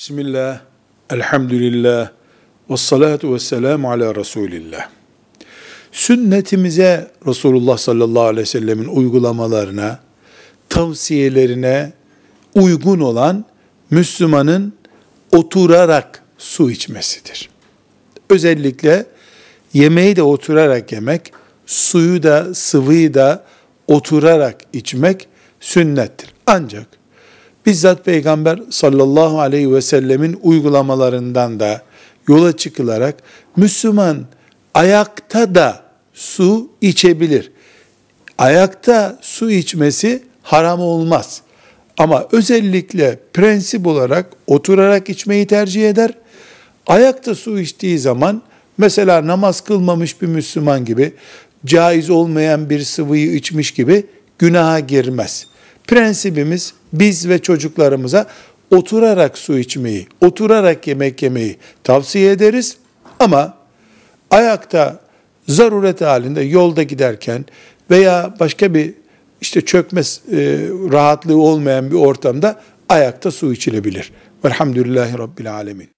Bismillah, elhamdülillah, ve salatu ve selamu ala Resulillah. Sünnetimize Resulullah sallallahu aleyhi ve sellemin uygulamalarına, tavsiyelerine uygun olan Müslümanın oturarak su içmesidir. Özellikle yemeği de oturarak yemek, suyu da sıvıyı da oturarak içmek sünnettir. Ancak bizzat Peygamber sallallahu aleyhi ve sellemin uygulamalarından da yola çıkılarak Müslüman ayakta da su içebilir. Ayakta su içmesi haram olmaz. Ama özellikle prensip olarak oturarak içmeyi tercih eder. Ayakta su içtiği zaman mesela namaz kılmamış bir Müslüman gibi caiz olmayan bir sıvıyı içmiş gibi günaha girmez. Prensibimiz biz ve çocuklarımıza oturarak su içmeyi, oturarak yemek yemeyi tavsiye ederiz. Ama ayakta zaruret halinde yolda giderken veya başka bir işte çökmez e, rahatlığı olmayan bir ortamda ayakta su içilebilir. Velhamdülillahi Rabbil Alemin.